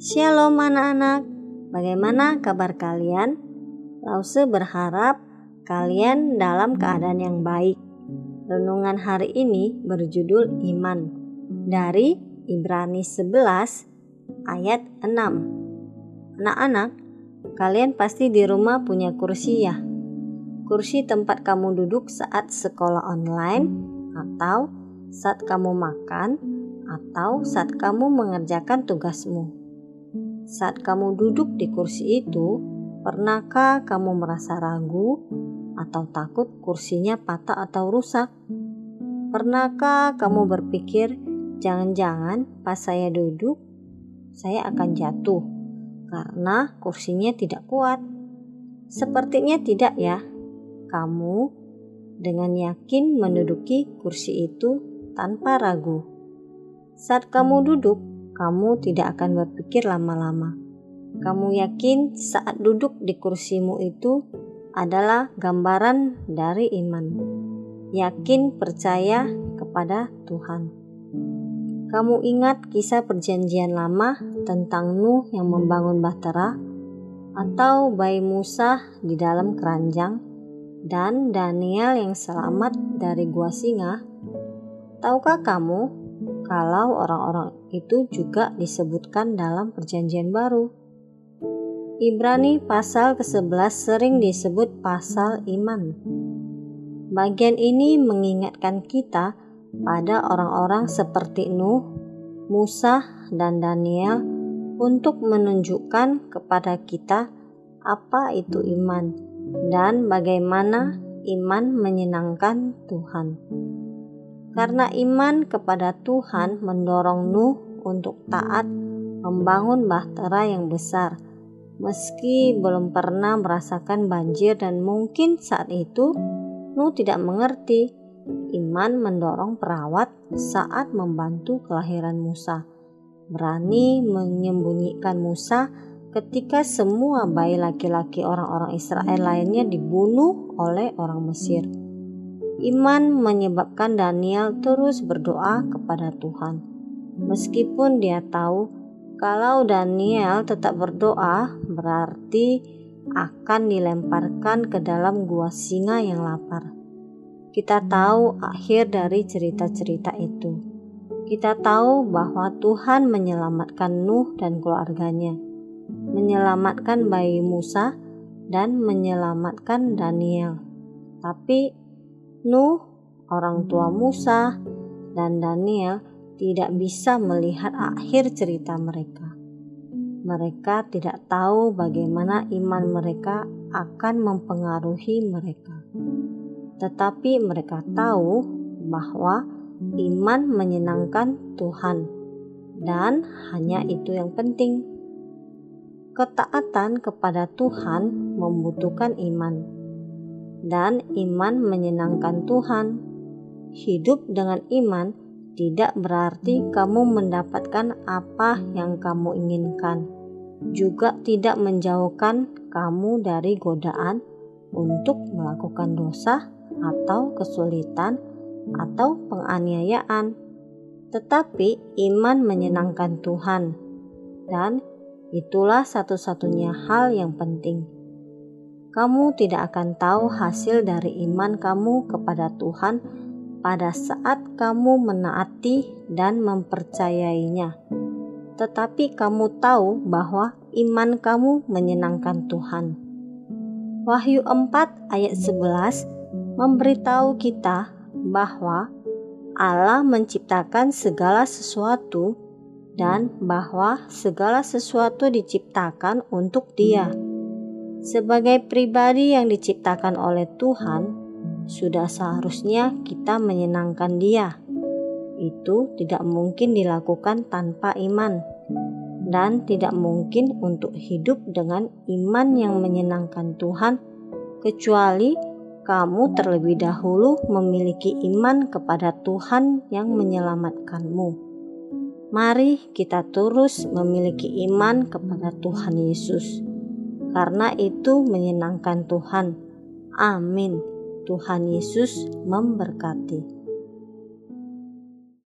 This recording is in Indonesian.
Shalom anak-anak, bagaimana kabar kalian? Lause berharap kalian dalam keadaan yang baik. Renungan hari ini berjudul Iman dari Ibrani 11 ayat 6. Anak-anak, kalian pasti di rumah punya kursi ya? Kursi tempat kamu duduk saat sekolah online atau saat kamu makan atau saat kamu mengerjakan tugasmu. Saat kamu duduk di kursi itu, pernahkah kamu merasa ragu atau takut kursinya patah atau rusak? Pernahkah kamu berpikir, jangan-jangan pas saya duduk, saya akan jatuh karena kursinya tidak kuat? Sepertinya tidak, ya. Kamu dengan yakin menduduki kursi itu tanpa ragu. Saat kamu duduk, kamu tidak akan berpikir lama-lama. Kamu yakin saat duduk di kursimu itu adalah gambaran dari iman. Yakin percaya kepada Tuhan. Kamu ingat kisah perjanjian lama tentang Nuh yang membangun bahtera atau bayi Musa di dalam keranjang dan Daniel yang selamat dari gua singa? Tahukah kamu kalau orang-orang itu juga disebutkan dalam perjanjian baru. Ibrani pasal ke-11 sering disebut pasal iman. Bagian ini mengingatkan kita pada orang-orang seperti Nuh, Musa, dan Daniel untuk menunjukkan kepada kita apa itu iman dan bagaimana iman menyenangkan Tuhan. Karena iman kepada Tuhan mendorong Nuh untuk taat membangun bahtera yang besar. Meski belum pernah merasakan banjir dan mungkin saat itu Nuh tidak mengerti, iman mendorong perawat saat membantu kelahiran Musa. Berani menyembunyikan Musa ketika semua bayi laki-laki orang-orang Israel lainnya dibunuh oleh orang Mesir. Iman menyebabkan Daniel terus berdoa kepada Tuhan. Meskipun dia tahu kalau Daniel tetap berdoa, berarti akan dilemparkan ke dalam gua singa yang lapar. Kita tahu akhir dari cerita-cerita itu. Kita tahu bahwa Tuhan menyelamatkan Nuh dan keluarganya, menyelamatkan bayi Musa, dan menyelamatkan Daniel. Tapi Nuh, orang tua Musa, dan Daniel tidak bisa melihat akhir cerita mereka. Mereka tidak tahu bagaimana iman mereka akan mempengaruhi mereka, tetapi mereka tahu bahwa iman menyenangkan Tuhan, dan hanya itu yang penting. Ketaatan kepada Tuhan membutuhkan iman dan iman menyenangkan Tuhan. Hidup dengan iman tidak berarti kamu mendapatkan apa yang kamu inginkan, juga tidak menjauhkan kamu dari godaan untuk melakukan dosa atau kesulitan atau penganiayaan. Tetapi iman menyenangkan Tuhan, dan itulah satu-satunya hal yang penting kamu tidak akan tahu hasil dari iman kamu kepada Tuhan pada saat kamu menaati dan mempercayainya. Tetapi kamu tahu bahwa iman kamu menyenangkan Tuhan. Wahyu 4 ayat 11 memberitahu kita bahwa Allah menciptakan segala sesuatu dan bahwa segala sesuatu diciptakan untuk Dia. Sebagai pribadi yang diciptakan oleh Tuhan, sudah seharusnya kita menyenangkan Dia. Itu tidak mungkin dilakukan tanpa iman, dan tidak mungkin untuk hidup dengan iman yang menyenangkan Tuhan, kecuali kamu terlebih dahulu memiliki iman kepada Tuhan yang menyelamatkanmu. Mari kita terus memiliki iman kepada Tuhan Yesus karena itu menyenangkan Tuhan. Amin. Tuhan Yesus memberkati.